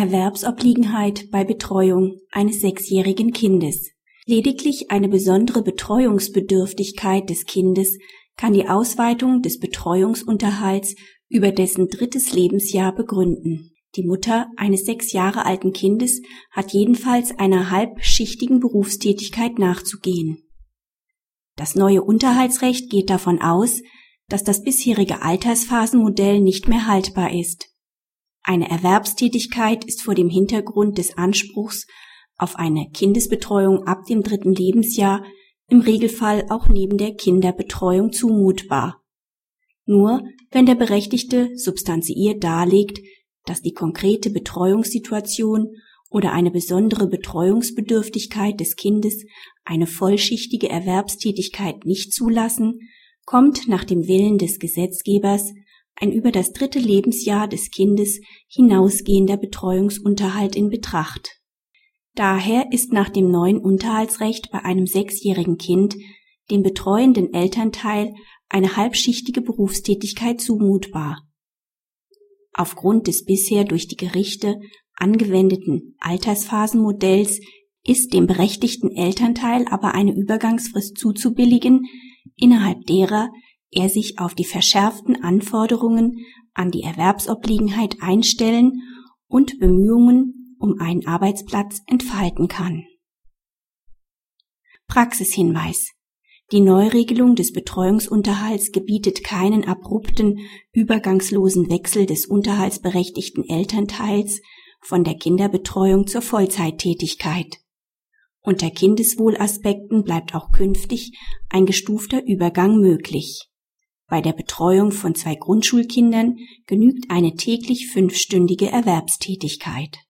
Erwerbsobliegenheit bei Betreuung eines sechsjährigen Kindes. Lediglich eine besondere Betreuungsbedürftigkeit des Kindes kann die Ausweitung des Betreuungsunterhalts über dessen drittes Lebensjahr begründen. Die Mutter eines sechs Jahre alten Kindes hat jedenfalls einer halbschichtigen Berufstätigkeit nachzugehen. Das neue Unterhaltsrecht geht davon aus, dass das bisherige Altersphasenmodell nicht mehr haltbar ist. Eine Erwerbstätigkeit ist vor dem Hintergrund des Anspruchs auf eine Kindesbetreuung ab dem dritten Lebensjahr im Regelfall auch neben der Kinderbetreuung zumutbar. Nur wenn der Berechtigte substanziiert darlegt, dass die konkrete Betreuungssituation oder eine besondere Betreuungsbedürftigkeit des Kindes eine vollschichtige Erwerbstätigkeit nicht zulassen, kommt nach dem Willen des Gesetzgebers ein über das dritte Lebensjahr des Kindes hinausgehender Betreuungsunterhalt in Betracht. Daher ist nach dem neuen Unterhaltsrecht bei einem sechsjährigen Kind dem betreuenden Elternteil eine halbschichtige Berufstätigkeit zumutbar. Aufgrund des bisher durch die Gerichte angewendeten Altersphasenmodells ist dem berechtigten Elternteil aber eine Übergangsfrist zuzubilligen, innerhalb derer er sich auf die verschärften Anforderungen an die Erwerbsobliegenheit einstellen und Bemühungen um einen Arbeitsplatz entfalten kann. Praxishinweis die Neuregelung des Betreuungsunterhalts gebietet keinen abrupten, übergangslosen Wechsel des unterhaltsberechtigten Elternteils von der Kinderbetreuung zur Vollzeittätigkeit. Unter Kindeswohlaspekten bleibt auch künftig ein gestufter Übergang möglich. Bei der Betreuung von zwei Grundschulkindern genügt eine täglich fünfstündige Erwerbstätigkeit